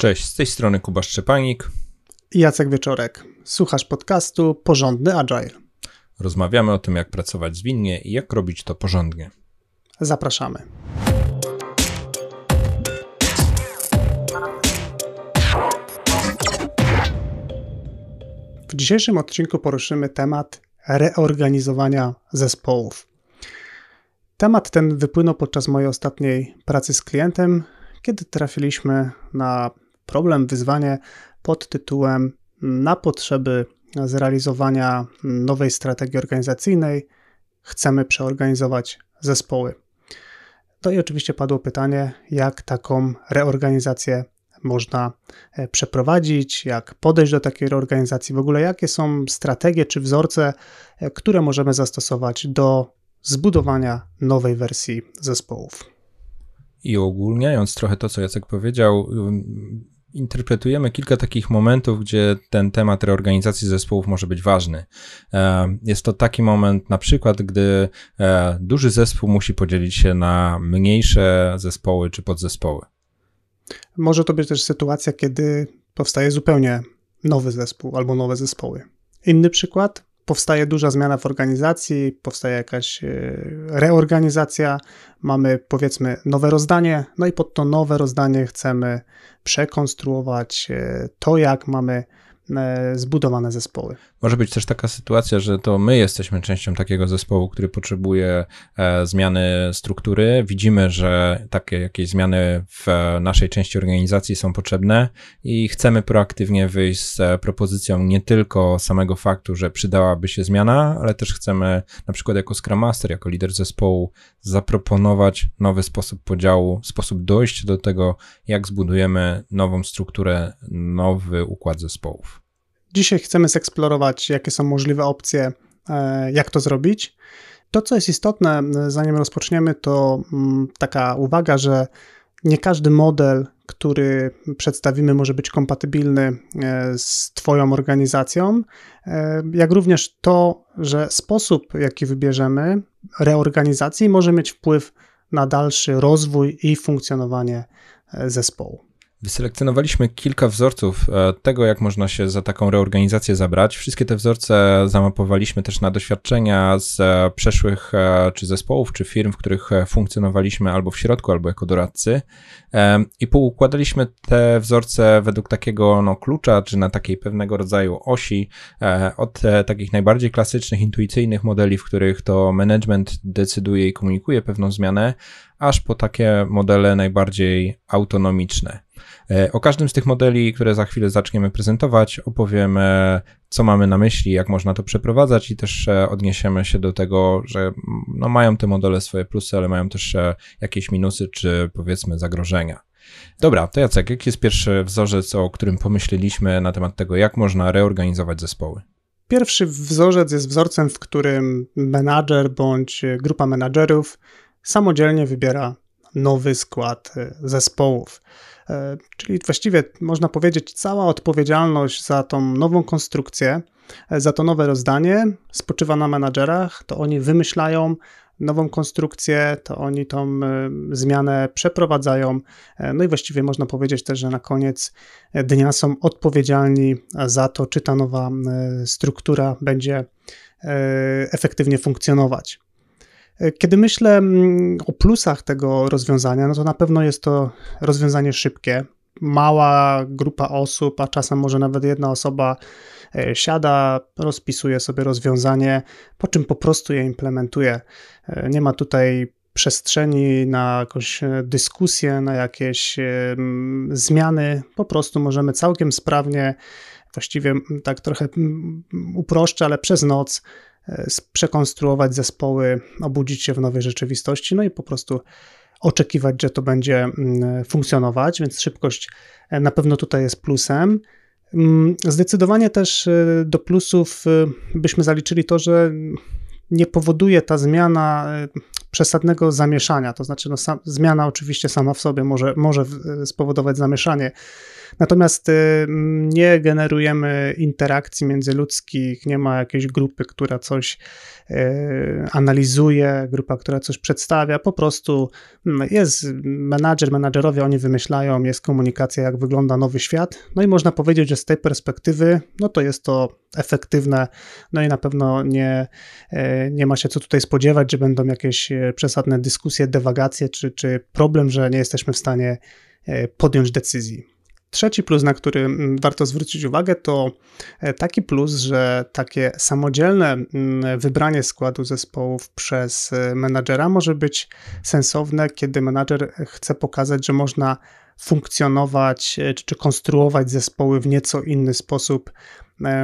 Cześć, z tej strony Kuba Szczepanik i Jacek Wieczorek. Słuchasz podcastu Porządny Agile. Rozmawiamy o tym, jak pracować zwinnie i jak robić to porządnie. Zapraszamy. W dzisiejszym odcinku poruszymy temat reorganizowania zespołów. Temat ten wypłynął podczas mojej ostatniej pracy z klientem, kiedy trafiliśmy na problem, wyzwanie pod tytułem Na potrzeby zrealizowania nowej strategii organizacyjnej chcemy przeorganizować zespoły. No i oczywiście padło pytanie, jak taką reorganizację można e, przeprowadzić, jak podejść do takiej reorganizacji, w ogóle jakie są strategie czy wzorce, e, które możemy zastosować do zbudowania nowej wersji zespołów. I ogólniając trochę to, co Jacek powiedział, interpretujemy kilka takich momentów, gdzie ten temat reorganizacji zespołów może być ważny. E, jest to taki moment, na przykład, gdy e, duży zespół musi podzielić się na mniejsze zespoły czy podzespoły. Może to być też sytuacja, kiedy powstaje zupełnie nowy zespół albo nowe zespoły. Inny przykład powstaje duża zmiana w organizacji, powstaje jakaś e, reorganizacja, mamy powiedzmy nowe rozdanie, no i pod to nowe rozdanie chcemy przekonstruować e, to, jak mamy E, zbudowane zespoły. Może być też taka sytuacja, że to my jesteśmy częścią takiego zespołu, który potrzebuje e, zmiany struktury. Widzimy, że takie jakieś zmiany w naszej części organizacji są potrzebne i chcemy proaktywnie wyjść z e, propozycją nie tylko samego faktu, że przydałaby się zmiana, ale też chcemy na przykład jako Scrum Master, jako lider zespołu zaproponować nowy sposób podziału, sposób dojść do tego, jak zbudujemy nową strukturę, nowy układ zespołów. Dzisiaj chcemy zeksplorować, jakie są możliwe opcje, e, jak to zrobić. To, co jest istotne, zanim rozpoczniemy, to mm, taka uwaga, że nie każdy model, który przedstawimy, może być kompatybilny e, z Twoją organizacją, e, jak również to, że sposób, jaki wybierzemy reorganizacji, może mieć wpływ na dalszy rozwój i funkcjonowanie zespołu. Wyselekcjonowaliśmy kilka wzorców e, tego, jak można się za taką reorganizację zabrać. Wszystkie te wzorce zamapowaliśmy też na doświadczenia z e, przeszłych e, czy zespołów, czy firm, w których funkcjonowaliśmy albo w środku, albo jako doradcy. I poukładaliśmy te wzorce według takiego no, klucza, czy na takiej pewnego rodzaju osi, od takich najbardziej klasycznych, intuicyjnych modeli, w których to management decyduje i komunikuje pewną zmianę, aż po takie modele najbardziej autonomiczne. E, o każdym z tych modeli, które za chwilę zaczniemy prezentować, opowiemy, co mamy na myśli, jak można to przeprowadzać i też e, odniesiemy się do tego, że no, mają te modele swoje plusy, ale mają też e, jakieś minusy, czy powiedzmy zagrożenia. Dobra, to Jacek, jaki jest pierwszy wzorzec, o którym pomyśleliśmy na temat tego, jak można reorganizować zespoły? Pierwszy wzorzec jest wzorcem, w którym menadżer bądź grupa menadżerów samodzielnie wybiera nowy skład zespołów. E, czyli właściwie można powiedzieć, cała odpowiedzialność za tą nową konstrukcję, e, za to nowe rozdanie spoczywa na menadżerach. To oni wymyślają nową konstrukcję, to oni tą e, zmianę przeprowadzają. No i właściwie można powiedzieć też, że na koniec dnia są odpowiedzialni za to, czy ta nowa struktura będzie efektywnie funkcjonować. Kiedy myślę mm, o plusach tego rozwiązania, no to na pewno jest to rozwiązanie szybkie. Mała grupa osób, a czasem może nawet jedna osoba e, siada, rozpisuje sobie rozwiązanie, po czym po prostu je implementuje. E, nie ma tutaj przestrzeni na jakąś e, dyskusję, na jakieś zmiany. Po prostu możemy całkiem sprawnie, właściwie tak trochę uproszczę, ale przez noc przekonstruować zespoły, obudzić się w nowej rzeczywistości, no i po prostu oczekiwać, że to będzie mm, funkcjonować, więc szybkość e, na pewno tutaj jest plusem. Mm, zdecydowanie też e, do plusów byśmy zaliczyli to, że nie powoduje ta zmiana przesadnego zamieszania, to znaczy no, zmiana oczywiście sama w sobie może, może spowodować zamieszanie, Natomiast nie generujemy interakcji międzyludzkich, nie ma jakiejś grupy, która coś analizuje, grupa, która coś przedstawia. Po prostu jest menadżer, menadżerowie, oni wymyślają, jest komunikacja, jak wygląda nowy świat. No i można powiedzieć, że z tej perspektywy, no to jest to efektywne, no i na pewno nie, e, nie ma się co tutaj spodziewać, że będą jakieś przesadne dyskusje, dewagacje, czy, czy problem, że nie jesteśmy w stanie podjąć decyzji. Trzeci plus, na który mm, warto zwrócić uwagę, to taki plus, że takie samodzielne mm, wybranie składu zespołów przez menadżera może być sensowne, kiedy menadżer chce pokazać, że można funkcjonować czy, czy konstruować zespoły w nieco inny sposób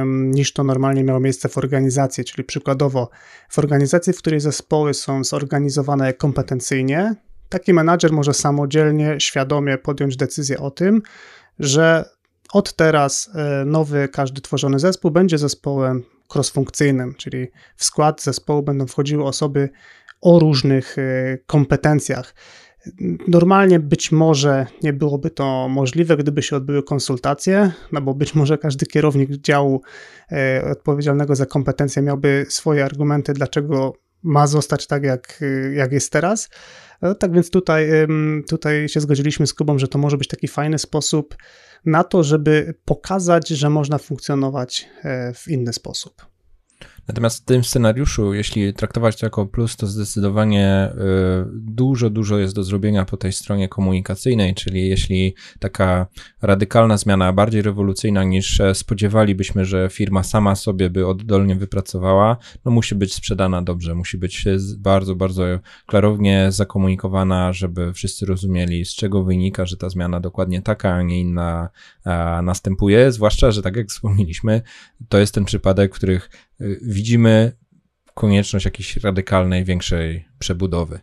niż to normalnie miało miejsce w organizacji. Czyli przykładowo, w organizacji, w której zespoły są zorganizowane kompetencyjnie, taki menadżer może samodzielnie, świadomie podjąć decyzję o tym, że od teraz e, nowy, każdy tworzony zespół będzie zespołem crossfunkcyjnym, czyli w skład zespołu będą wchodziły osoby o różnych e, kompetencjach. Normalnie być może nie byłoby to możliwe, gdyby się odbyły konsultacje, no bo być może każdy kierownik działu e, odpowiedzialnego za kompetencje miałby swoje argumenty, dlaczego ma zostać tak, jak, jak jest teraz. E, tak więc tutaj, tutaj się zgodziliśmy z Kubą, że to może być taki fajny sposób na to, żeby pokazać, że można funkcjonować e, w inny sposób. Natomiast w tym scenariuszu, jeśli traktować to jako plus, to zdecydowanie y, dużo, dużo jest do zrobienia po tej stronie komunikacyjnej, czyli jeśli taka radykalna zmiana, bardziej rewolucyjna niż spodziewalibyśmy, że firma sama sobie by oddolnie wypracowała, no musi być sprzedana dobrze, musi być bardzo, bardzo klarownie zakomunikowana, żeby wszyscy rozumieli, z czego wynika, że ta zmiana dokładnie taka, a nie inna następuje, zwłaszcza, że tak jak wspomnieliśmy, to jest ten przypadek, w których Y, widzimy konieczność jakiejś radykalnej, większej przebudowy.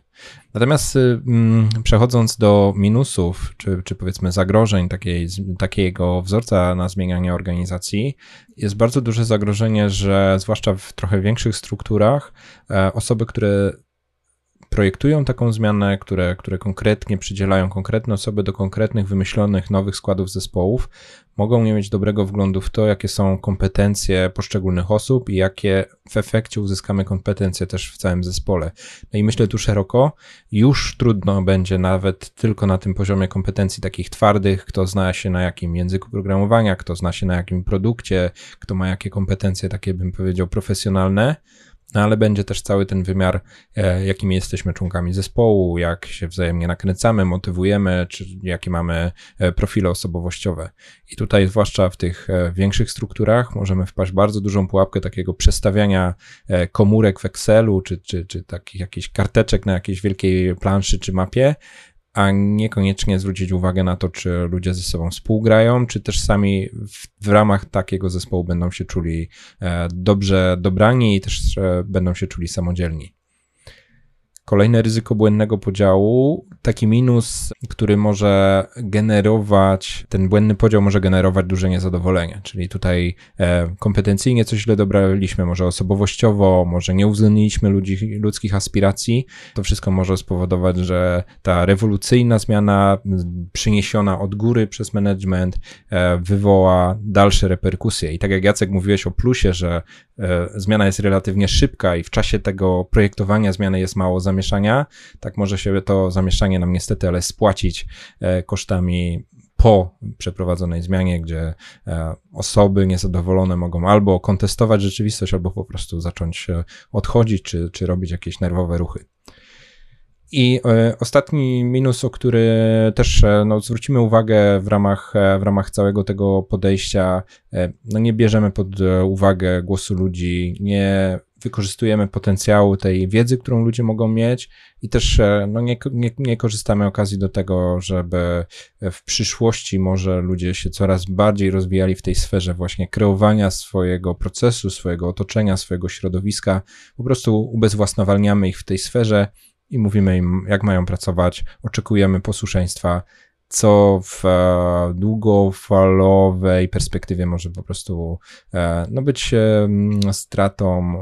Natomiast y, mm, przechodząc do minusów, czy, czy powiedzmy zagrożeń takiej, takiego wzorca na zmienianie organizacji, jest bardzo duże zagrożenie, że zwłaszcza w trochę większych strukturach, e, osoby, które projektują taką zmianę, które, które konkretnie przydzielają konkretne osoby do konkretnych, wymyślonych nowych składów zespołów, mogą nie mieć dobrego wglądu w to, jakie są kompetencje poszczególnych osób i jakie w efekcie uzyskamy kompetencje też w całym zespole. No i myślę tu szeroko, już trudno będzie nawet tylko na tym poziomie kompetencji takich twardych, kto zna się na jakim języku programowania, kto zna się na jakim produkcie, kto ma jakie kompetencje takie, bym powiedział, profesjonalne no ale będzie też cały ten wymiar, e, jakimi jesteśmy członkami zespołu, jak się wzajemnie nakręcamy, motywujemy, czy jakie mamy e, profile osobowościowe. I tutaj, zwłaszcza w tych e, większych strukturach, możemy wpaść bardzo dużą pułapkę takiego przestawiania komórek w Excelu, czy, czy, czy takich jakichś karteczek na jakiejś wielkiej planszy czy mapie, a niekoniecznie zwrócić uwagę na to, czy ludzie ze sobą współgrają, czy też sami w, w ramach takiego zespołu będą się czuli e, dobrze dobrani i też e, będą się czuli samodzielni. Kolejne ryzyko błędnego podziału, taki minus, który może generować, ten błędny podział może generować duże niezadowolenie, czyli tutaj e, kompetencyjnie coś źle dobraliśmy, może osobowościowo, może nie uwzględniliśmy ludzi, ludzkich aspiracji. To wszystko może spowodować, że ta rewolucyjna zmiana przyniesiona od góry przez management e, wywoła dalsze reperkusje. I tak jak Jacek mówiłeś o plusie, że zmiana jest relatywnie szybka i w czasie tego projektowania zmiany jest mało zamieszania. Tak może się to zamieszanie nam niestety, ale spłacić e, kosztami po przeprowadzonej zmianie, gdzie e, osoby niezadowolone mogą albo kontestować rzeczywistość, albo po prostu zacząć odchodzić, czy, czy robić jakieś nerwowe ruchy. I e, ostatni minus, o który też no, zwrócimy uwagę w ramach, w ramach całego tego podejścia, no nie bierzemy pod uwagę głosu ludzi, nie wykorzystujemy potencjału tej wiedzy, którą ludzie mogą mieć i też e, no, nie, nie, nie korzystamy okazji do tego, żeby w przyszłości może ludzie się coraz bardziej rozwijali w tej sferze właśnie kreowania swojego procesu, swojego otoczenia, swojego środowiska. Po prostu ubezwłasnowalniamy ich w tej sferze i mówimy im, jak mają pracować, oczekujemy posłuszeństwa, co w e, długofalowej perspektywie może po prostu e, no, być e, stratą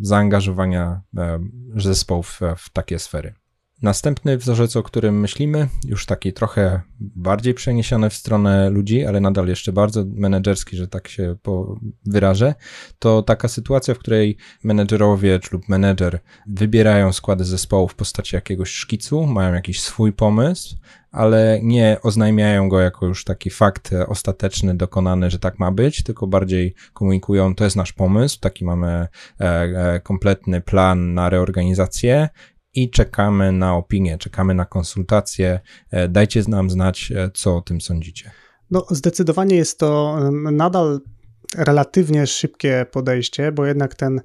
zaangażowania zespołów w takie sfery. Następny wzorzec, o którym myślimy, już taki trochę bardziej przeniesiony w stronę ludzi, ale nadal jeszcze bardzo menedżerski, że tak się wyrażę, to taka sytuacja, w której menedżerowie lub menedżer wybierają składy zespołu w postaci jakiegoś szkicu, mają jakiś swój pomysł, ale nie oznajmiają go jako już taki fakt ostateczny, dokonany, że tak ma być, tylko bardziej komunikują, to jest nasz pomysł, taki mamy e, e, kompletny plan na reorganizację i czekamy na opinię, czekamy na konsultacje. E, dajcie nam znać, co o tym sądzicie. No, zdecydowanie jest to nadal relatywnie szybkie podejście, bo jednak ten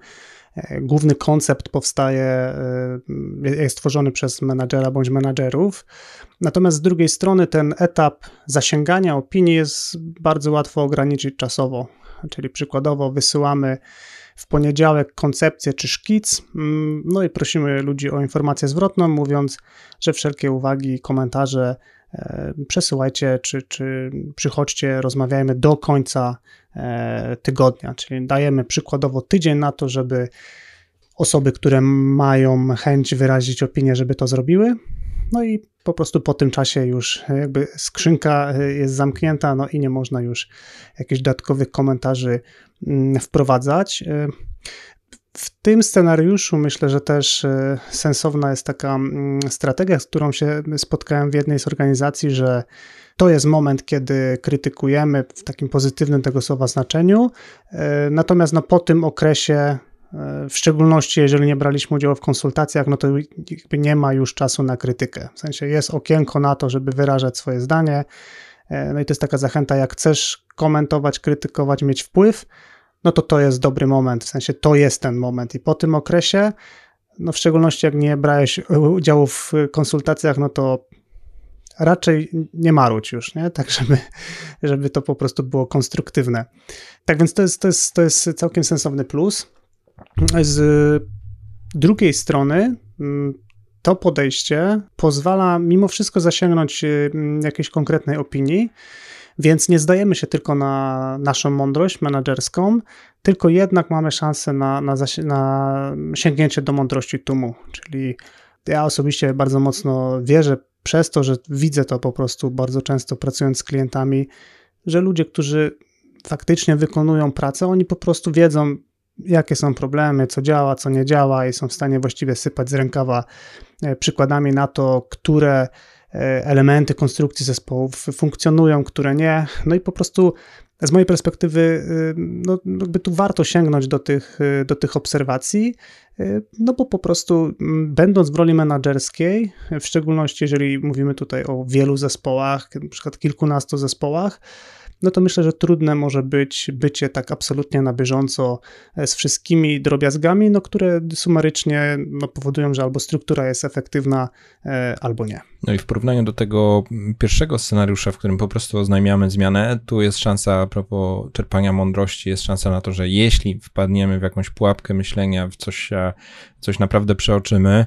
E, główny koncept powstaje, e, jest tworzony przez menadżera bądź menadżerów. Natomiast z drugiej strony ten etap zasięgania opinii jest bardzo łatwo ograniczyć czasowo. Czyli przykładowo wysyłamy w poniedziałek koncepcję czy szkic, mm, no i prosimy ludzi o informację zwrotną, mówiąc, że wszelkie uwagi, komentarze e, przesyłajcie, czy, czy przychodźcie, rozmawiajmy do końca E, tygodnia, czyli dajemy przykładowo tydzień na to, żeby osoby, które mają chęć wyrazić opinię, żeby to zrobiły. No i po prostu po tym czasie już jakby skrzynka jest zamknięta, no i nie można już jakichś dodatkowych komentarzy mm, wprowadzać. E, w tym scenariuszu myślę, że też e, sensowna jest taka mm, strategia, z którą się spotkałem w jednej z organizacji, że to jest moment, kiedy krytykujemy w takim pozytywnym tego słowa znaczeniu. E, natomiast no, po tym okresie, e, w szczególności jeżeli nie braliśmy udziału w konsultacjach, no to nie ma już czasu na krytykę. W sensie jest okienko na to, żeby wyrażać swoje zdanie. No i to jest taka zachęta, jak chcesz komentować, krytykować, mieć wpływ, no to to jest dobry moment, w sensie to jest ten moment i po tym okresie, no w szczególności jak nie brałeś udziału w konsultacjach, no to raczej nie marudź już, nie? tak żeby, żeby to po prostu było konstruktywne. Tak więc to jest, to jest, to jest całkiem sensowny plus. Z drugiej strony mm, to podejście pozwala mimo wszystko zasięgnąć mm, jakiejś konkretnej opinii, więc nie zdajemy się tylko na naszą mądrość menedżerską, tylko jednak mamy szansę na, na, na sięgnięcie do mądrości tłumu. Czyli ja osobiście bardzo mocno wierzę przez to, że widzę to po prostu bardzo często pracując z klientami, że ludzie, którzy faktycznie wykonują pracę, oni po prostu wiedzą, jakie są problemy, co działa, co nie działa i są w stanie właściwie sypać z rękawa e, przykładami na to, które E, elementy konstrukcji zespołów funkcjonują, które nie. No i po prostu z mojej perspektywy, y, no, jakby tu warto sięgnąć do tych, y, do tych obserwacji, y, no bo po prostu będąc w roli menedżerskiej, w szczególności jeżeli mówimy tutaj o wielu zespołach, na przykład kilkunastu zespołach, no to myślę, że trudne może być bycie tak absolutnie na bieżąco e, z wszystkimi drobiazgami, no, które sumarycznie no, powodują, że albo struktura jest efektywna, e, albo nie. No i w porównaniu do tego pierwszego scenariusza, w którym po prostu oznajmiamy zmianę, tu jest szansa a propos czerpania mądrości, jest szansa na to, że jeśli wpadniemy w jakąś pułapkę myślenia, w coś, e, coś naprawdę przeoczymy,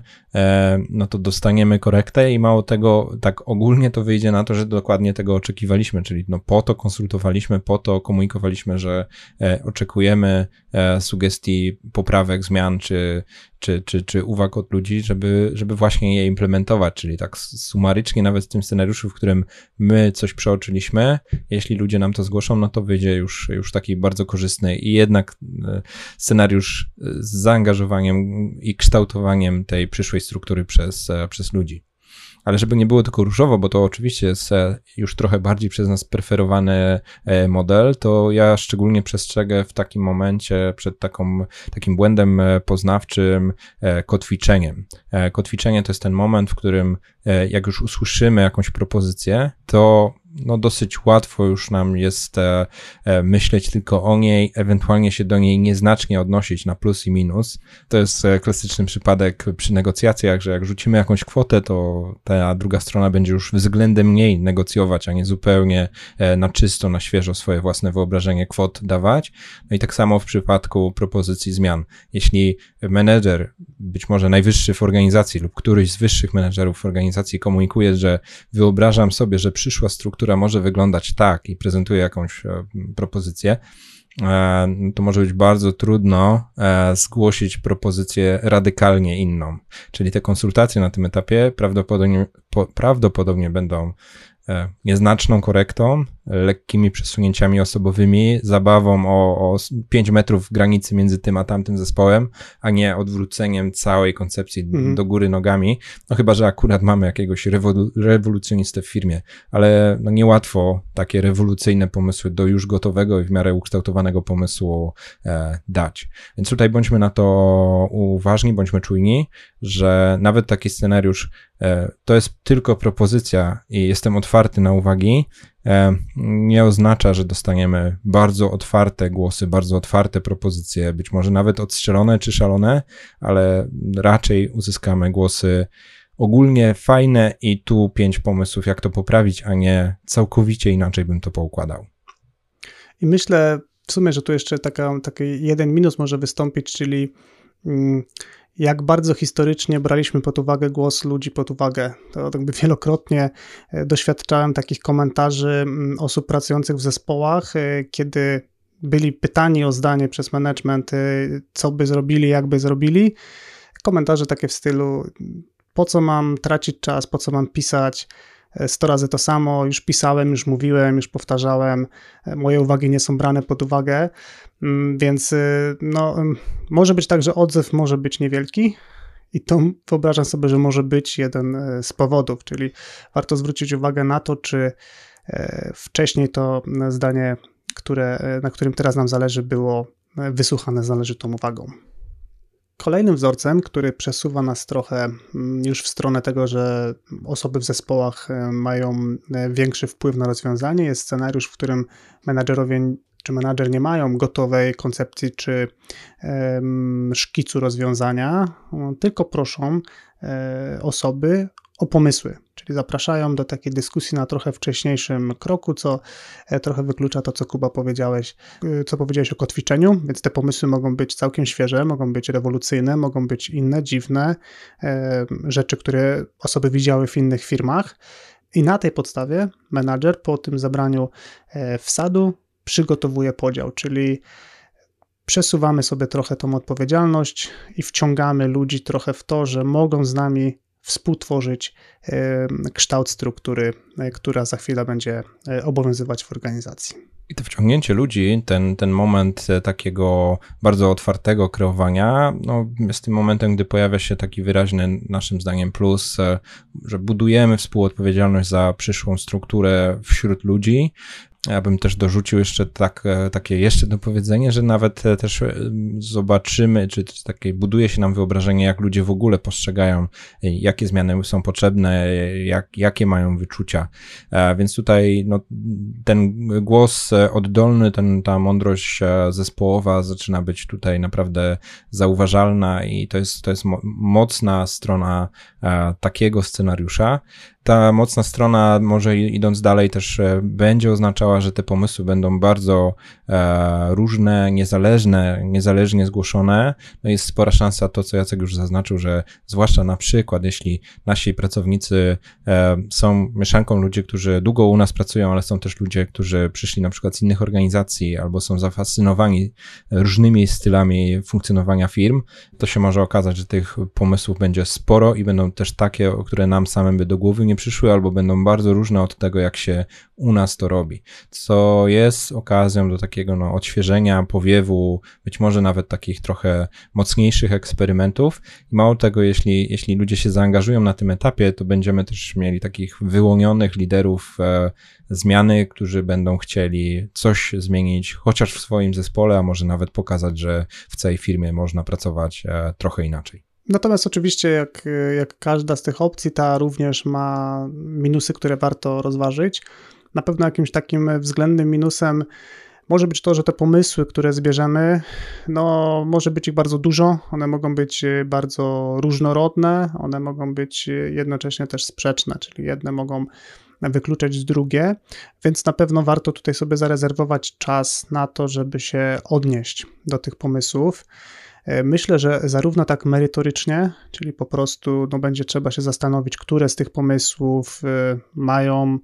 no to dostaniemy korektę i mało tego, tak ogólnie to wyjdzie na to, że dokładnie tego oczekiwaliśmy, czyli no po to konsultowaliśmy, po to komunikowaliśmy, że e, oczekujemy e, sugestii, poprawek, zmian czy, czy, czy, czy uwag od ludzi, żeby, żeby właśnie je implementować, czyli tak sumarycznie nawet w tym scenariuszu, w którym my coś przeoczyliśmy, jeśli ludzie nam to zgłoszą, no to wyjdzie już, już taki bardzo korzystny i jednak e, scenariusz z zaangażowaniem i kształtowaniem tej przyszłej struktury przez, przez ludzi. Ale żeby nie było tylko różowo, bo to oczywiście jest e, już trochę bardziej przez nas preferowany e, model, to ja szczególnie przestrzegę w takim momencie przed taką, takim błędem e, poznawczym kotwiczeniem. Kotwiczenie to jest ten moment, w którym jak już usłyszymy jakąś propozycję, to no dosyć łatwo już nam jest e, e, myśleć tylko o niej, ewentualnie się do niej nieznacznie odnosić na plus i minus. To jest e, klasyczny przypadek przy negocjacjach, że jak rzucimy jakąś kwotę, to ta druga strona będzie już względem mniej negocjować, a nie zupełnie e, na czysto, na świeżo swoje własne wyobrażenie kwot dawać. No i tak samo w przypadku propozycji zmian. Jeśli menedżer, być może najwyższy w organizacji lub któryś z wyższych menedżerów w organizacji komunikuje, że wyobrażam sobie, że przyszła struktura może wyglądać tak i prezentuje jakąś e, propozycję, e, to może być bardzo trudno e, zgłosić propozycję radykalnie inną. Czyli te konsultacje na tym etapie prawdopodobnie, prawdopodobnie będą nieznaczną korektą, lekkimi przesunięciami osobowymi, zabawą o, o 5 metrów granicy między tym a tamtym zespołem, a nie odwróceniem całej koncepcji mhm. do góry nogami. No chyba, że akurat mamy jakiegoś rewolu rewolucjonistę w firmie, ale no niełatwo takie rewolucyjne pomysły do już gotowego i w miarę ukształtowanego pomysłu e, dać. Więc tutaj bądźmy na to uważni, bądźmy czujni, że nawet taki scenariusz E, to jest tylko propozycja i jestem otwarty na uwagi, nie oznacza, że dostaniemy bardzo otwarte głosy, bardzo otwarte propozycje, być może nawet odstrzelone czy szalone, ale raczej uzyskamy głosy ogólnie fajne i tu pięć pomysłów, jak to poprawić, a nie całkowicie inaczej bym to poukładał. I myślę w sumie, że tu jeszcze taka, taki jeden minus może wystąpić, czyli mm, jak bardzo historycznie braliśmy pod uwagę głos ludzi pod uwagę. To jakby wielokrotnie e, doświadczałem takich komentarzy mm, osób pracujących w zespołach, e, kiedy byli pytani o zdanie przez management, e, co by zrobili, jak by zrobili. Komentarze takie w stylu: po co mam tracić czas, po co mam pisać, 100 razy to samo, już pisałem, już mówiłem, już powtarzałem, moje uwagi nie są brane pod uwagę. Mm, więc y, no, może być tak, że odzew może być niewielki, i to wyobrażam sobie, że może być jeden y, z powodów, czyli warto zwrócić uwagę na to, czy e, wcześniej to zdanie, które, na którym teraz nam zależy, było wysłuchane z należytą uwagą. Kolejnym wzorcem, który przesuwa nas trochę mm, już w stronę tego, że osoby w zespołach e, mają e, większy wpływ na rozwiązanie, jest scenariusz, w którym menadżerowie czy menadżer nie mają gotowej koncepcji czy szkicu rozwiązania, tylko proszą e, osoby o pomysły, czyli zapraszają do takiej dyskusji na trochę wcześniejszym kroku, co e, trochę wyklucza to, co Kuba powiedziałeś, e, co powiedziałeś o kotwiczeniu, więc te pomysły mogą być całkiem świeże, mogą być rewolucyjne, mogą być inne, dziwne, rzeczy, które osoby widziały w innych firmach. I na tej podstawie menadżer po tym zabraniu wsadu przygotowuje podział, czyli przesuwamy sobie trochę tą odpowiedzialność i wciągamy ludzi trochę w to, że mogą z nami współtworzyć kształt struktury, e, która za chwilę będzie e, obowiązywać w organizacji. I to wciągnięcie ludzi, ten, ten moment e, takiego bardzo otwartego kreowania, no, jest tym momentem, gdy pojawia się taki wyraźny, naszym zdaniem, plus, że budujemy współodpowiedzialność za przyszłą strukturę wśród ludzi, ja bym też dorzucił jeszcze tak, e, takie jeszcze dopowiedzenie, że nawet e, też e, zobaczymy, czy takie buduje się nam wyobrażenie, jak ludzie w ogóle postrzegają, jakie zmiany są potrzebne, jak, jakie mają wyczucia. Więc tutaj no, ten głos oddolny, ten, ta mądrość zespołowa zaczyna być tutaj naprawdę zauważalna i to jest, to jest mocna strona takiego scenariusza ta mocna strona, może idąc dalej, też e, będzie oznaczała, że te pomysły będą bardzo e, różne, niezależne, niezależnie zgłoszone. No jest spora szansa, to co Jacek już zaznaczył, że zwłaszcza na przykład, jeśli nasi pracownicy e, są mieszanką ludzi, którzy długo u nas pracują, ale są też ludzie, którzy przyszli na przykład z innych organizacji albo są zafascynowani różnymi stylami funkcjonowania firm, to się może okazać, że tych pomysłów będzie sporo i będą też takie, które nam samym by do głowy nie przyszły, albo będą bardzo różne od tego, jak się u nas to robi, co jest okazją do takiego no, odświeżenia, powiewu, być może nawet takich trochę mocniejszych eksperymentów. Mało tego, jeśli, jeśli ludzie się zaangażują na tym etapie, to będziemy też mieli takich wyłonionych liderów e, zmiany, którzy będą chcieli coś zmienić, chociaż w swoim zespole, a może nawet pokazać, że w całej firmie można pracować e, trochę inaczej. Natomiast oczywiście, jak, jak każda z tych opcji, ta również ma minusy, które warto rozważyć. Na pewno jakimś takim względnym minusem może być to, że te pomysły, które zbierzemy, no może być ich bardzo dużo, one mogą być bardzo różnorodne, one mogą być jednocześnie też sprzeczne, czyli jedne mogą wykluczać drugie, więc na pewno warto tutaj sobie zarezerwować czas na to, żeby się odnieść do tych pomysłów. E, myślę, że zarówno tak merytorycznie, czyli po prostu no, będzie trzeba się zastanowić, które z tych pomysłów e, mają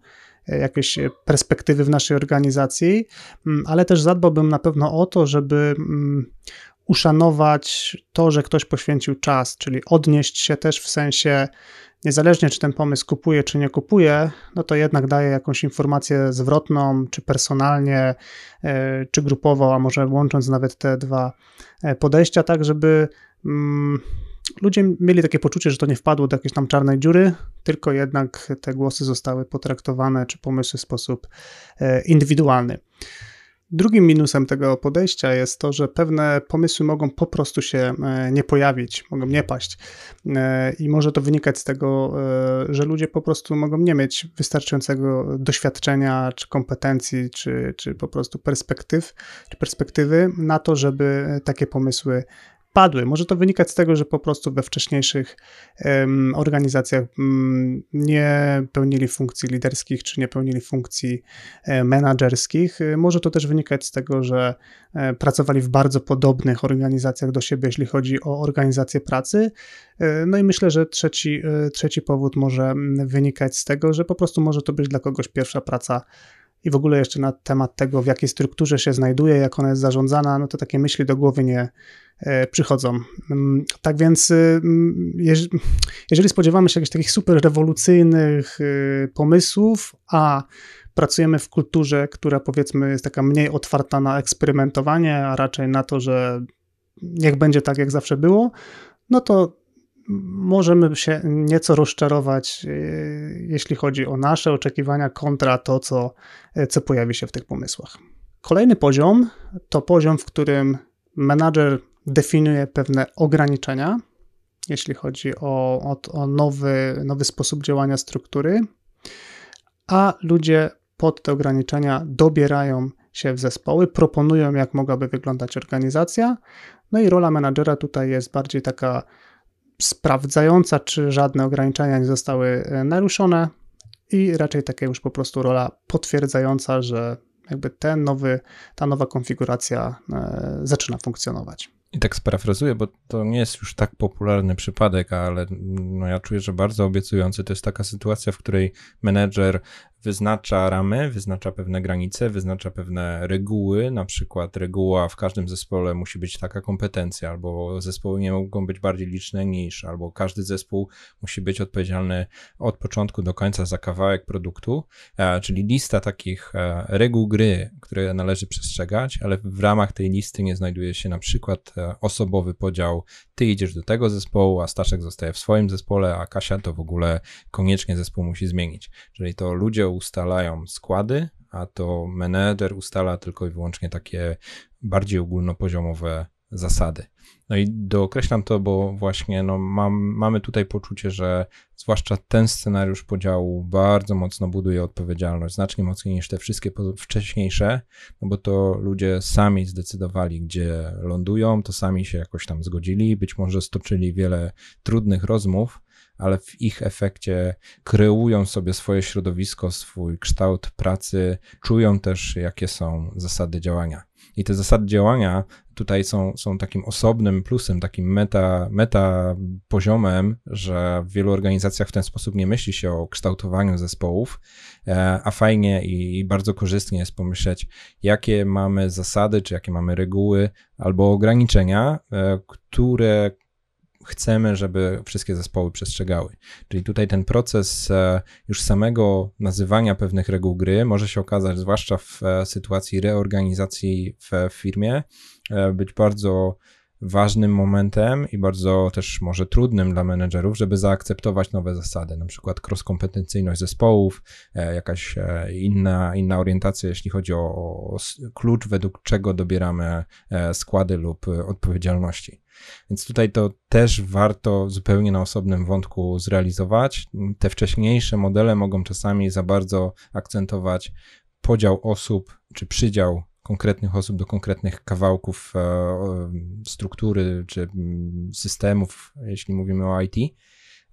jakieś perspektywy w naszej organizacji, mm, ale też zadbałbym na pewno o to, żeby mm, uszanować to, że ktoś poświęcił czas, czyli odnieść się też w sensie, niezależnie czy ten pomysł kupuje, czy nie kupuje, no to jednak daje jakąś informację zwrotną, czy personalnie, e, czy grupowo, a może łącząc nawet te dwa e, podejścia, tak żeby mm, ludzie mieli takie poczucie, że to nie wpadło do jakiejś tam czarnej dziury, tylko jednak te głosy zostały potraktowane, czy pomysły w sposób e, indywidualny. Drugim minusem tego podejścia jest to, że pewne pomysły mogą po prostu się e, nie pojawić, mogą nie paść. E, I może to wynikać z tego, e, że ludzie po prostu mogą nie mieć wystarczającego doświadczenia, czy kompetencji, czy, czy po prostu perspektyw, czy perspektywy na to, żeby takie pomysły padły. Może to wynikać z tego, że po prostu we wcześniejszych um, organizacjach um, nie pełnili funkcji liderskich, czy nie pełnili funkcji um, menedżerskich. Może to też wynikać z tego, że e, pracowali w bardzo podobnych organizacjach do siebie, jeśli chodzi o organizację pracy. E, no i myślę, że trzeci, trzeci powód może wynikać z tego, że po prostu może to być dla kogoś pierwsza praca i w ogóle jeszcze na temat tego, w jakiej strukturze się znajduje, jak ona jest zarządzana, no to takie myśli do głowy nie e, przychodzą. Mm, tak więc, y, mm, jeżeli spodziewamy się jakichś takich super rewolucyjnych y, pomysłów, a pracujemy w kulturze, która powiedzmy jest taka mniej otwarta na eksperymentowanie, a raczej na to, że niech będzie tak, jak zawsze było, no to możemy się nieco rozczarować, e, jeśli chodzi o nasze oczekiwania kontra to, co, e, co pojawi się w tych pomysłach. Kolejny poziom to poziom, w którym menadżer definiuje pewne ograniczenia, jeśli chodzi o, o, o nowy, nowy sposób działania struktury, a ludzie pod te ograniczenia dobierają się w zespoły, proponują, jak mogłaby wyglądać organizacja. No i rola menadżera tutaj jest bardziej taka sprawdzająca, czy żadne ograniczenia nie zostały e, naruszone i raczej taka już po prostu rola potwierdzająca, że jakby ten nowy, ta nowa konfiguracja e, zaczyna funkcjonować. I tak sparafrazuję, bo to nie jest już tak popularny przypadek, ale no ja czuję, że bardzo obiecujący. To jest taka sytuacja, w której menedżer wyznacza ramy, wyznacza pewne granice, wyznacza pewne reguły, na przykład reguła w każdym zespole musi być taka kompetencja, albo zespoły nie mogą być bardziej liczne niż, albo każdy zespół musi być odpowiedzialny od początku do końca za kawałek produktu, e, czyli lista takich e, reguł gry, które należy przestrzegać, ale w ramach tej listy nie znajduje się na przykład e, osobowy podział, ty idziesz do tego zespołu, a Staszek zostaje w swoim zespole, a Kasia to w ogóle koniecznie zespół musi zmienić. Czyli to ludzie ustalają składy, a to menedżer ustala tylko i wyłącznie takie bardziej ogólnopoziomowe zasady. No i dookreślam to, bo właśnie no, mam, mamy tutaj poczucie, że zwłaszcza ten scenariusz podziału bardzo mocno buduje odpowiedzialność, znacznie mocniej niż te wszystkie wcześniejsze, no bo to ludzie sami zdecydowali, gdzie lądują, to sami się jakoś tam zgodzili, być może stoczyli wiele trudnych rozmów, ale w ich efekcie kreują sobie swoje środowisko, swój kształt pracy, czują też, jakie są zasady działania. I te zasady działania tutaj są, są takim osobnym plusem, takim meta, meta poziomem, że w wielu organizacjach w ten sposób nie myśli się o kształtowaniu zespołów, e, a fajnie i bardzo korzystnie jest pomyśleć, jakie mamy zasady, czy jakie mamy reguły albo ograniczenia, e, które chcemy, żeby wszystkie zespoły przestrzegały. Czyli tutaj ten proces e, już samego nazywania pewnych reguł gry może się okazać, zwłaszcza w e, sytuacji reorganizacji w firmie, e, być bardzo ważnym momentem i bardzo też może trudnym dla menedżerów, żeby zaakceptować nowe zasady, na przykład cross-kompetencyjność zespołów, jakaś inna, inna orientacja, jeśli chodzi o, o klucz, według czego dobieramy składy lub odpowiedzialności. Więc tutaj to też warto zupełnie na osobnym wątku zrealizować. Te wcześniejsze modele mogą czasami za bardzo akcentować podział osób czy przydział konkretnych osób do konkretnych kawałków e, struktury czy systemów, jeśli mówimy o IT.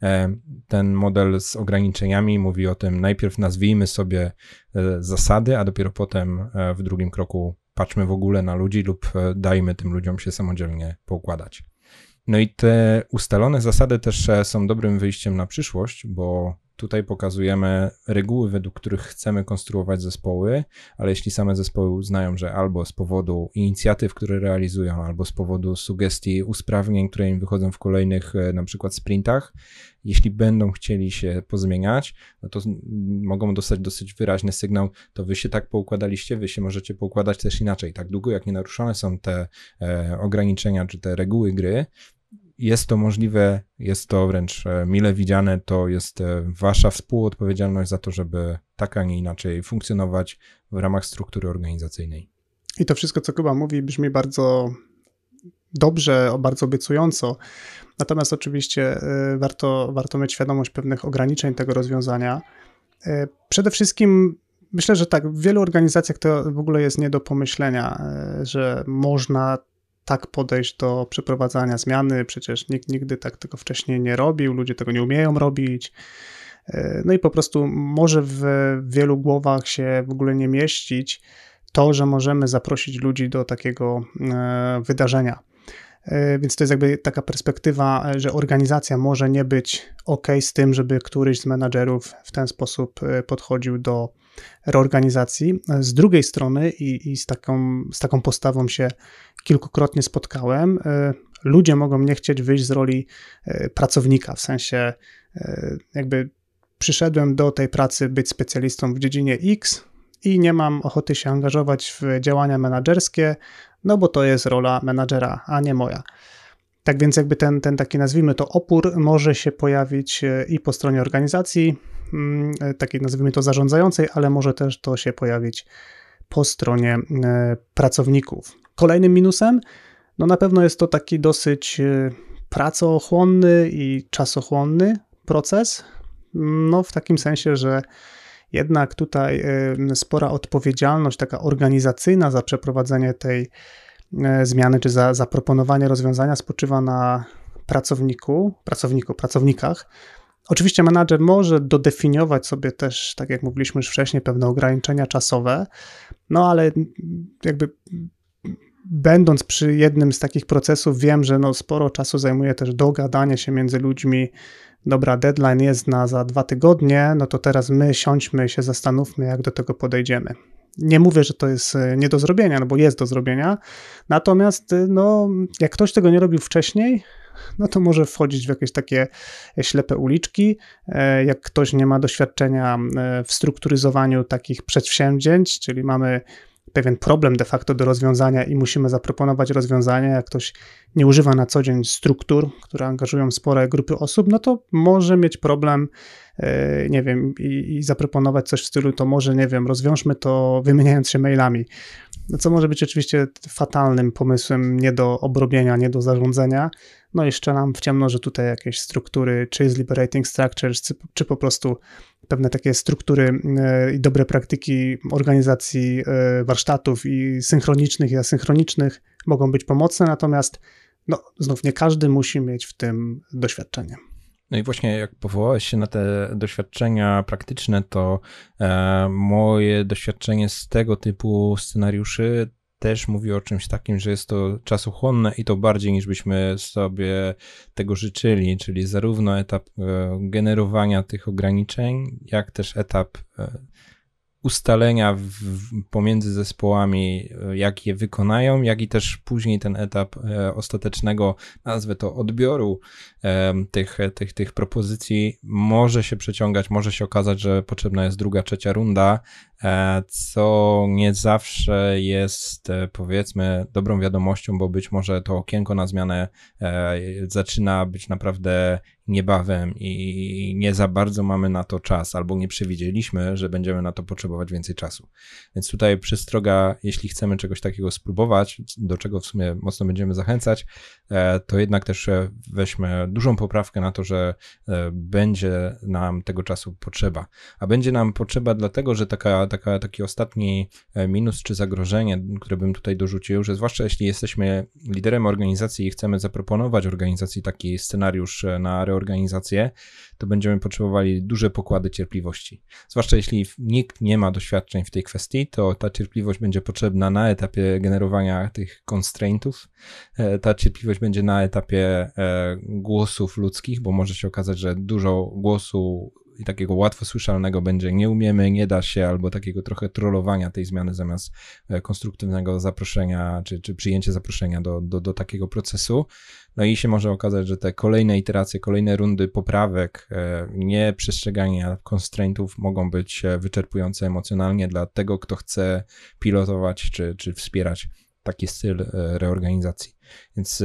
E, ten model z ograniczeniami mówi o tym, najpierw nazwijmy sobie e, zasady, a dopiero potem w drugim kroku patrzmy w ogóle na ludzi lub dajmy tym ludziom się samodzielnie poukładać. No i te ustalone zasady też są dobrym wyjściem na przyszłość, bo tutaj pokazujemy reguły, według których chcemy konstruować zespoły, ale jeśli same zespoły uznają, że albo z powodu inicjatyw, które realizują, albo z powodu sugestii usprawnień, które im wychodzą w kolejnych e, na przykład sprintach, jeśli będą chcieli się pozmieniać, no to mogą dostać dosyć wyraźny sygnał, to wy się tak poukładaliście, wy się możecie poukładać też inaczej. Tak długo jak nie naruszone są te e, ograniczenia czy te reguły gry, jest to możliwe, jest to wręcz e, mile widziane, to jest e, wasza współodpowiedzialność za to, żeby tak, a nie inaczej funkcjonować w ramach struktury organizacyjnej. I to wszystko, co Kuba mówi, brzmi bardzo dobrze, bardzo obiecująco. Natomiast oczywiście e, warto, warto mieć świadomość pewnych ograniczeń tego rozwiązania. Przede wszystkim myślę, że tak, w wielu organizacjach to w ogóle jest nie do pomyślenia, że można tak podejść do przeprowadzania zmiany. Przecież nikt nigdy tak tego wcześniej nie robił, ludzie tego nie umieją robić. E, no i po prostu może w wielu głowach się w ogóle nie mieścić to, że możemy zaprosić ludzi do takiego e, wydarzenia. E, więc to jest jakby taka perspektywa, że organizacja może nie być ok z tym, żeby któryś z menadżerów w ten sposób podchodził do reorganizacji. Z drugiej strony i, i z, taką, z taką postawą się kilkukrotnie spotkałem, e, ludzie mogą nie chcieć wyjść z roli e, pracownika, w sensie e, jakby przyszedłem do tej pracy być specjalistą w dziedzinie X i nie mam ochoty się angażować w działania menedżerskie, no bo to jest rola menadżera, a nie moja. Tak więc jakby ten, ten taki nazwijmy to opór może się pojawić i po stronie organizacji, takiej nazwijmy to zarządzającej, ale może też to się pojawić po stronie pracowników. Kolejnym minusem, no na pewno jest to taki dosyć e, pracochłonny i czasochłonny proces. No w takim sensie, że jednak tutaj e, spora odpowiedzialność, taka organizacyjna za przeprowadzenie tej e, zmiany czy za zaproponowanie rozwiązania spoczywa na pracowniku, pracowniku, pracownikach. Oczywiście menadżer może dodefiniować sobie też, tak jak mówiliśmy już wcześniej, pewne ograniczenia czasowe, no ale jakby będąc przy jednym z takich procesów, wiem, że no sporo czasu zajmuje też dogadanie się między ludźmi. Dobra, deadline jest na za dwa tygodnie, no to teraz my siądźmy się zastanówmy, jak do tego podejdziemy. Nie mówię, że to jest e, nie do zrobienia, no bo jest do zrobienia. Natomiast, e, no, jak ktoś tego nie robił wcześniej, no to może wchodzić w jakieś takie ślepe uliczki. E, jak ktoś nie ma doświadczenia w strukturyzowaniu takich przedsięwzięć, czyli mamy pewien problem de facto do rozwiązania i musimy zaproponować rozwiązanie. Jak ktoś nie używa na co dzień struktur, które angażują spore grupy osób, no to może mieć problem, e, nie wiem, i zaproponować coś w stylu, to może, nie wiem, rozwiążmy to wymieniając się mailami. No co może być oczywiście fatalnym pomysłem nie do obrobienia, nie do zarządzania. No jeszcze nam w ciemno, że tutaj jakieś struktury, czy jest liberating structures, czy, czy po prostu pewne takie struktury e, i dobre praktyki organizacji e, warsztatów i synchronicznych i asynchronicznych mogą być pomocne, natomiast no, znów nie każdy musi mieć w tym doświadczenie. No i właśnie jak powołałeś się na te doświadczenia praktyczne, to e, moje doświadczenie z tego typu scenariuszy też mówi o czymś takim, że jest to czasochłonne i to bardziej niż byśmy sobie tego życzyli, czyli zarówno etap e, generowania tych ograniczeń, jak też etap e, ustalenia w, pomiędzy zespołami, e, jak je wykonają, jak i też później ten etap e, ostatecznego, nazwę to odbioru e, tych, tych, tych propozycji może się przeciągać, może się okazać, że potrzebna jest druga, trzecia runda, co nie zawsze jest e, powiedzmy dobrą wiadomością, bo być może to okienko na zmianę e, zaczyna być naprawdę niebawem i nie za bardzo mamy na to czas, albo nie przewidzieliśmy, że będziemy na to potrzebować więcej czasu. Więc tutaj przestroga, jeśli chcemy czegoś takiego spróbować, do czego w sumie mocno będziemy zachęcać, to jednak też weźmy dużą poprawkę na to, że będzie nam tego czasu potrzeba. A będzie nam potrzeba dlatego, że taka taka, taki ostatni e, minus czy zagrożenie, które bym tutaj dorzucił, że zwłaszcza jeśli jesteśmy liderem organizacji i chcemy zaproponować organizacji taki scenariusz e, na reorganizację, to będziemy potrzebowali duże pokłady cierpliwości. Zwłaszcza jeśli nikt nie ma doświadczeń w tej kwestii, to ta cierpliwość będzie potrzebna na etapie generowania tych constraintów. E, ta cierpliwość będzie na etapie głosów ludzkich, bo może się okazać, że dużo głosu i takiego łatwo słyszalnego będzie nie umiemy, nie da się, albo takiego trochę trollowania tej zmiany zamiast e, konstruktywnego zaproszenia, czy, czy przyjęcie zaproszenia do, do, do takiego procesu. No i się może okazać, że te kolejne iteracje, kolejne rundy poprawek, e, nie przestrzegania constraintów mogą być e, wyczerpujące emocjonalnie dla tego, kto chce pilotować czy, czy wspierać taki styl reorganizacji. Więc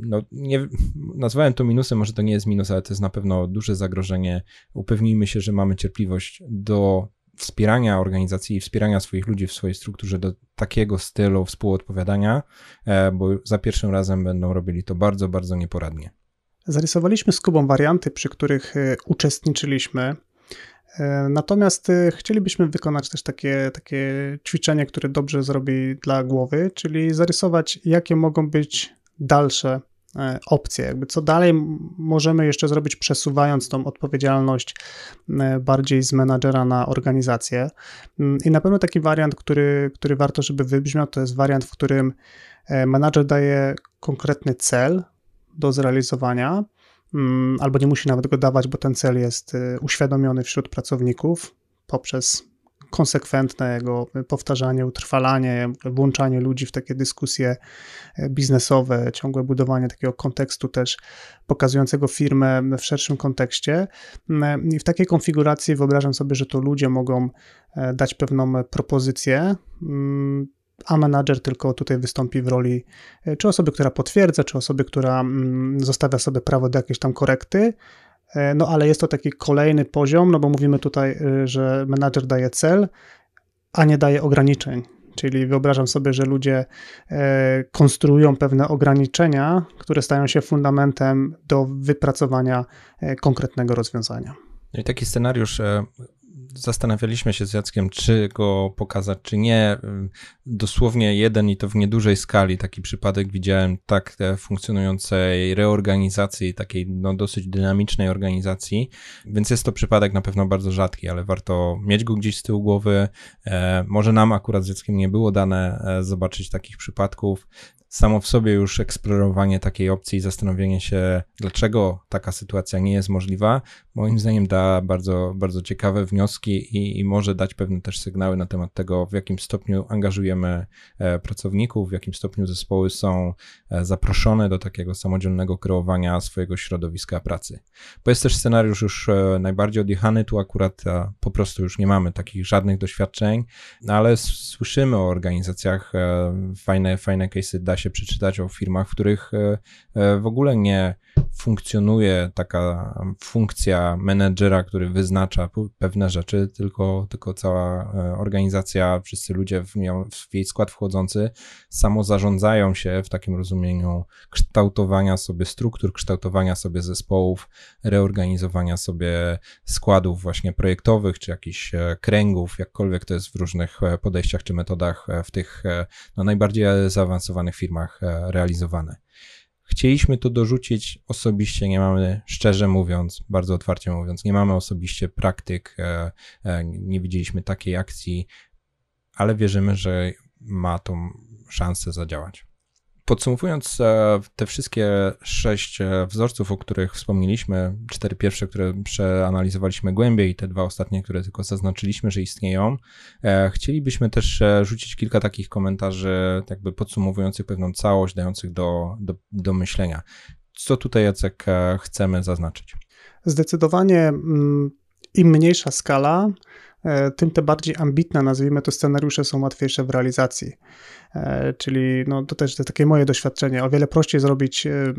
no, nie, nazwałem to minusem, może to nie jest minus, ale to jest na pewno duże zagrożenie. Upewnijmy się, że mamy cierpliwość do wspierania organizacji i wspierania swoich ludzi w swojej strukturze do takiego stylu współodpowiadania, e, bo za pierwszym razem będą robili to bardzo, bardzo nieporadnie. Zarysowaliśmy z Kubą warianty, przy których e, uczestniczyliśmy. E, natomiast chcielibyśmy wykonać też takie, takie ćwiczenie, które dobrze zrobi dla głowy, czyli zarysować, jakie mogą być dalsze e, opcje, jakby co dalej możemy jeszcze zrobić, przesuwając tą odpowiedzialność e, bardziej z menadżera na organizację. Mm, I na pewno taki wariant, który, który warto, żeby wybrzmiał, to jest wariant, w którym e, menadżer daje konkretny cel do zrealizowania, mm, albo nie musi nawet go dawać, bo ten cel jest uświadomiony wśród pracowników poprzez konsekwentne jego powtarzanie, utrwalanie, włączanie ludzi w takie dyskusje e, biznesowe, ciągłe budowanie takiego kontekstu też pokazującego firmę w szerszym kontekście. Mm, I w takiej konfiguracji wyobrażam sobie, że to ludzie mogą e, dać pewną propozycję, mm, a menadżer tylko tutaj wystąpi w roli e, czy osoby, która potwierdza, czy osoby, która mm, zostawia sobie prawo do jakiejś tam korekty, E, no ale jest to taki kolejny poziom, no bo mówimy tutaj, e, że menadżer daje cel, a nie daje ograniczeń. Czyli wyobrażam sobie, że ludzie e, konstruują pewne ograniczenia, które stają się fundamentem do wypracowania konkretnego rozwiązania. No i taki scenariusz zastanawialiśmy się z Jackiem, czy go pokazać, czy nie. Dosłownie jeden i to w niedużej skali. Taki przypadek widziałem tak funkcjonującej reorganizacji, takiej no, dosyć dynamicznej organizacji, więc jest to przypadek na pewno bardzo rzadki, ale warto mieć go gdzieś z tyłu głowy. E, może nam akurat z Jackiem nie było dane e, zobaczyć takich przypadków. Samo w sobie już eksplorowanie takiej opcji i zastanowienie się, dlaczego taka sytuacja nie jest możliwa, moim zdaniem da bardzo, bardzo ciekawe wnioski i, i może dać pewne też sygnały na temat tego, w jakim stopniu angażujemy e, pracowników, w jakim stopniu zespoły są e, zaproszone do takiego samodzielnego kreowania swojego środowiska pracy. Bo jest też scenariusz już e, najbardziej odjechany, tu akurat po prostu już nie mamy takich żadnych doświadczeń, ale słyszymy o organizacjach, fajne, fajne case'y da się przeczytać o firmach, w których w ogóle nie funkcjonuje taka funkcja menedżera, który wyznacza pewne rzeczy, tylko, tylko cała e, organizacja, wszyscy ludzie w, nią, w jej skład wchodzący samo zarządzają się w takim rozumieniu kształtowania sobie struktur, kształtowania sobie zespołów, reorganizowania sobie składów właśnie projektowych, czy jakichś kręgów, jakkolwiek to jest w różnych podejściach czy metodach w tych no, najbardziej zaawansowanych firmach realizowane. Chcieliśmy to dorzucić, osobiście nie mamy, szczerze mówiąc, bardzo otwarcie mówiąc, nie mamy osobiście praktyk, e, e, nie widzieliśmy takiej akcji, ale wierzymy, że ma tą szansę zadziałać. Podsumowując e, te wszystkie sześć e, wzorców, o których wspomnieliśmy, cztery pierwsze, które przeanalizowaliśmy głębiej, i te dwa ostatnie, które tylko zaznaczyliśmy, że istnieją, e, chcielibyśmy też rzucić kilka takich komentarzy, jakby podsumowujących pewną całość, dających do, do, do myślenia. Co tutaj, Jacek, chcemy zaznaczyć? Zdecydowanie mm, im mniejsza skala, tym te bardziej ambitne, nazwijmy to, scenariusze są łatwiejsze w realizacji. E, czyli no, to też takie moje doświadczenie. O wiele prościej zrobić e,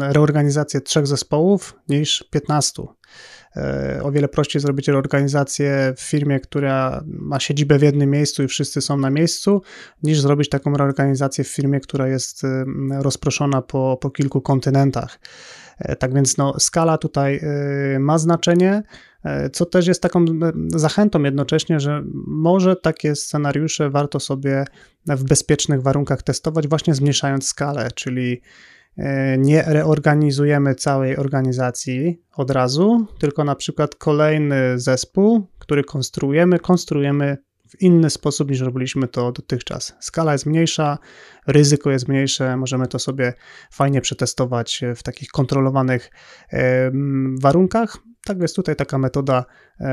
reorganizację trzech zespołów niż 15. E, o wiele prościej zrobić reorganizację w firmie, która ma siedzibę w jednym miejscu i wszyscy są na miejscu, niż zrobić taką reorganizację w firmie, która jest rozproszona po, po kilku kontynentach. Tak więc no, skala tutaj ma znaczenie. E, co też jest taką zachętą jednocześnie, że może takie scenariusze warto sobie w bezpiecznych warunkach testować, właśnie zmniejszając skalę, czyli e, nie reorganizujemy całej organizacji od razu, tylko na przykład kolejny zespół, który konstruujemy, konstruujemy w inny sposób niż robiliśmy to dotychczas. Skala jest mniejsza, ryzyko jest mniejsze, możemy to sobie fajnie przetestować w takich kontrolowanych warunkach tak więc tutaj taka metoda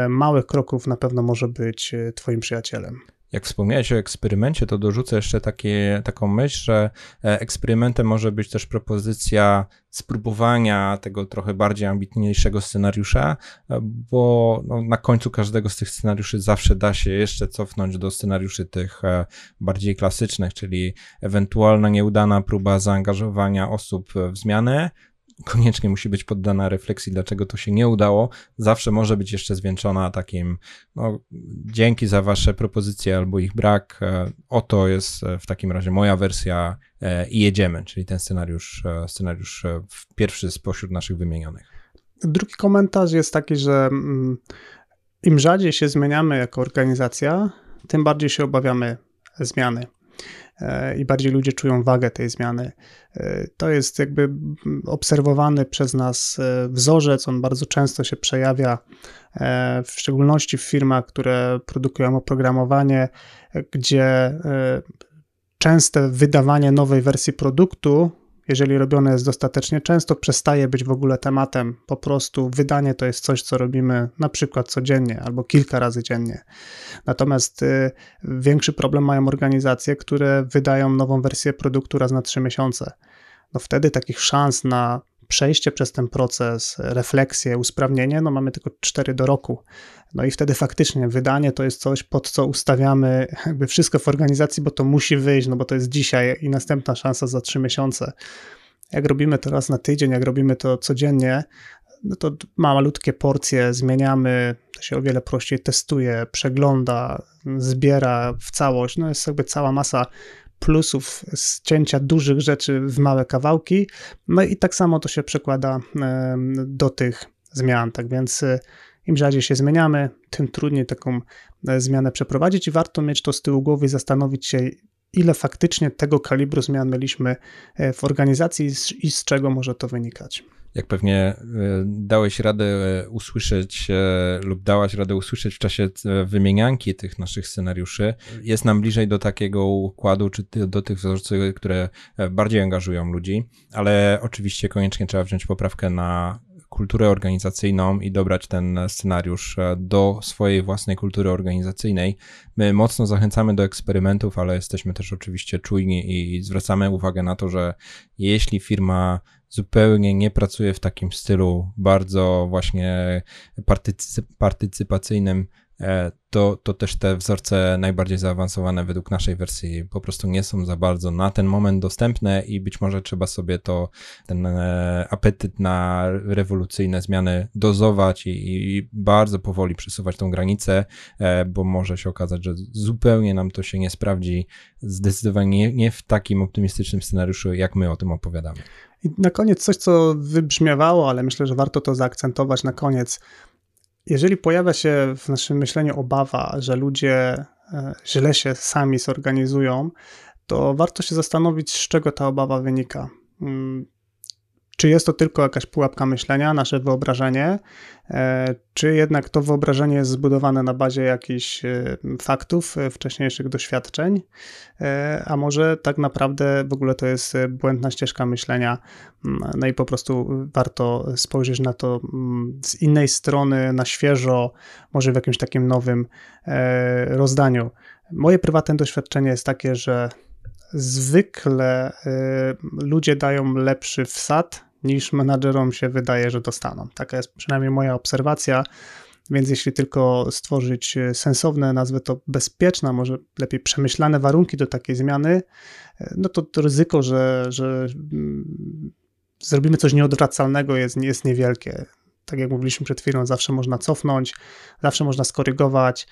małych kroków na pewno może być Twoim przyjacielem. Jak wspomniałeś o eksperymencie, to dorzucę jeszcze takie, taką myśl, że e, eksperymentem może być też propozycja spróbowania tego trochę bardziej ambitniejszego scenariusza, e, bo no, na końcu każdego z tych scenariuszy zawsze da się jeszcze cofnąć do scenariuszy tych e, bardziej klasycznych, czyli ewentualna nieudana próba zaangażowania osób w zmianę, koniecznie musi być poddana refleksji, dlaczego to się nie udało. Zawsze może być jeszcze zwieńczona takim, no, dzięki za wasze propozycje albo ich brak. E, oto jest e, w takim razie moja wersja e, i jedziemy, czyli ten scenariusz, scenariusz pierwszy spośród naszych wymienionych. Drugi komentarz jest taki, że mm, im rzadziej się zmieniamy jako organizacja, tym bardziej się obawiamy zmiany. E, i bardziej ludzie czują wagę tej zmiany. E, to jest jakby obserwowany przez nas e, wzorzec, on bardzo często się przejawia, w szczególności w firmach, które produkują oprogramowanie, gdzie częste wydawanie nowej wersji produktu jeżeli robione jest dostatecznie często, przestaje być w ogóle tematem. Po prostu wydanie to jest coś, co robimy na przykład codziennie albo kilka razy dziennie. Natomiast y, większy problem mają organizacje, które wydają nową wersję produktu raz na trzy miesiące. No wtedy takich szans na przejście przez ten proces, refleksję, usprawnienie, no mamy tylko 4 do roku. No i wtedy faktycznie wydanie to jest coś, pod co ustawiamy jakby wszystko w organizacji, bo to musi wyjść, no bo to jest dzisiaj i następna szansa za 3 miesiące. Jak robimy to raz na tydzień, jak robimy to codziennie, no to malutkie porcje zmieniamy, to się o wiele prościej testuje, przegląda, zbiera w całość. No jest jakby cała masa plusów z cięcia dużych rzeczy w małe kawałki. No i tak samo to się przekłada do tych zmian. Tak więc e, im rzadziej się zmieniamy, tym trudniej taką e, zmianę przeprowadzić i warto mieć to z tyłu głowy i zastanowić się, ile faktycznie tego kalibru zmian mieliśmy e, w organizacji i z czego może to wynikać. Jak pewnie e, dałeś radę e, usłyszeć lub dałaś radę usłyszeć w czasie wymienianki tych naszych scenariuszy, jest nam bliżej do takiego układu, czy do tych wzorców, które bardziej angażują ludzi, ale oczywiście koniecznie trzeba wziąć poprawkę na kulturę organizacyjną i dobrać ten scenariusz do swojej własnej kultury organizacyjnej. My mocno zachęcamy do eksperymentów, ale jesteśmy też oczywiście czujni i zwracamy uwagę na to, że jeśli firma zupełnie nie pracuje w takim stylu bardzo właśnie partycypacyjnym, e, to, to też te wzorce najbardziej zaawansowane według naszej wersji po prostu nie są za bardzo na ten moment dostępne i być może trzeba sobie to, ten e, apetyt na rewolucyjne zmiany dozować i, i bardzo powoli przesuwać tą granicę, e, bo może się okazać, że zupełnie nam to się nie sprawdzi, zdecydowanie nie, nie w takim optymistycznym scenariuszu, jak my o tym opowiadamy. I na koniec coś, co wybrzmiewało, ale myślę, że warto to zaakcentować na koniec. Jeżeli pojawia się w naszym myśleniu obawa, że ludzie e, źle się sami zorganizują, to warto się zastanowić, z czego ta obawa wynika. Czy jest to tylko jakaś pułapka myślenia, nasze wyobrażenie, e, czy jednak to wyobrażenie jest zbudowane na bazie jakichś e, faktów, e, wcześniejszych doświadczeń, a może tak naprawdę w ogóle to jest błędna ścieżka myślenia, mm, no i po prostu warto spojrzeć na to mm, z innej strony, na świeżo, może w jakimś takim nowym rozdaniu. Moje prywatne doświadczenie jest takie, że zwykle ludzie dają lepszy wsad niż menadżerom się wydaje, że dostaną. Taka jest przynajmniej moja obserwacja. Więc jeśli tylko stworzyć sensowne, nazwę to bezpieczne, może lepiej przemyślane warunki do takiej zmiany, no to, to ryzyko, że, że mm, zrobimy coś nieodwracalnego jest, jest niewielkie. Tak jak mówiliśmy przed chwilą, zawsze można cofnąć, zawsze można skorygować.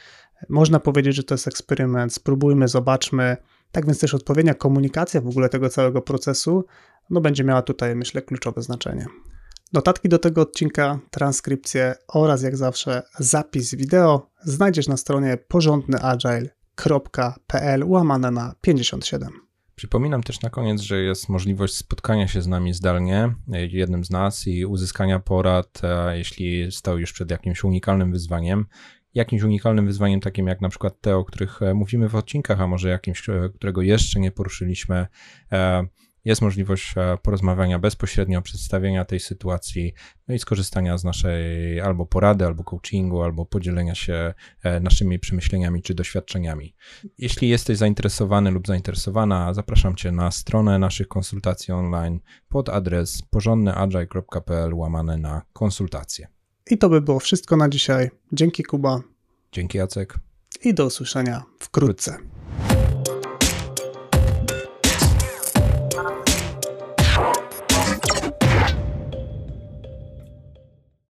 Można powiedzieć, że to jest eksperyment, spróbujmy, zobaczmy. Tak więc też odpowiednia komunikacja w ogóle tego całego procesu no będzie miała tutaj, myślę, kluczowe znaczenie. Notatki do tego odcinka, transkrypcję oraz jak zawsze zapis wideo znajdziesz na stronie porządnyagile.pl łamane na 57. Przypominam też na koniec, że jest możliwość spotkania się z nami zdalnie, jednym z nas i uzyskania porad, jeśli stał już przed jakimś unikalnym wyzwaniem. Jakimś unikalnym wyzwaniem takim jak na przykład te, o których e, mówimy w odcinkach, a może jakimś, e, którego jeszcze nie poruszyliśmy e, jest możliwość porozmawiania bezpośrednio, przedstawienia tej sytuacji, no i skorzystania z naszej albo porady, albo coachingu, albo podzielenia się naszymi przemyśleniami czy doświadczeniami. Jeśli jesteś zainteresowany lub zainteresowana, zapraszam Cię na stronę naszych konsultacji online pod adres porządnyagile.pl łamane na konsultacje. I to by było wszystko na dzisiaj. Dzięki Kuba. Dzięki Jacek. I do usłyszenia wkrótce.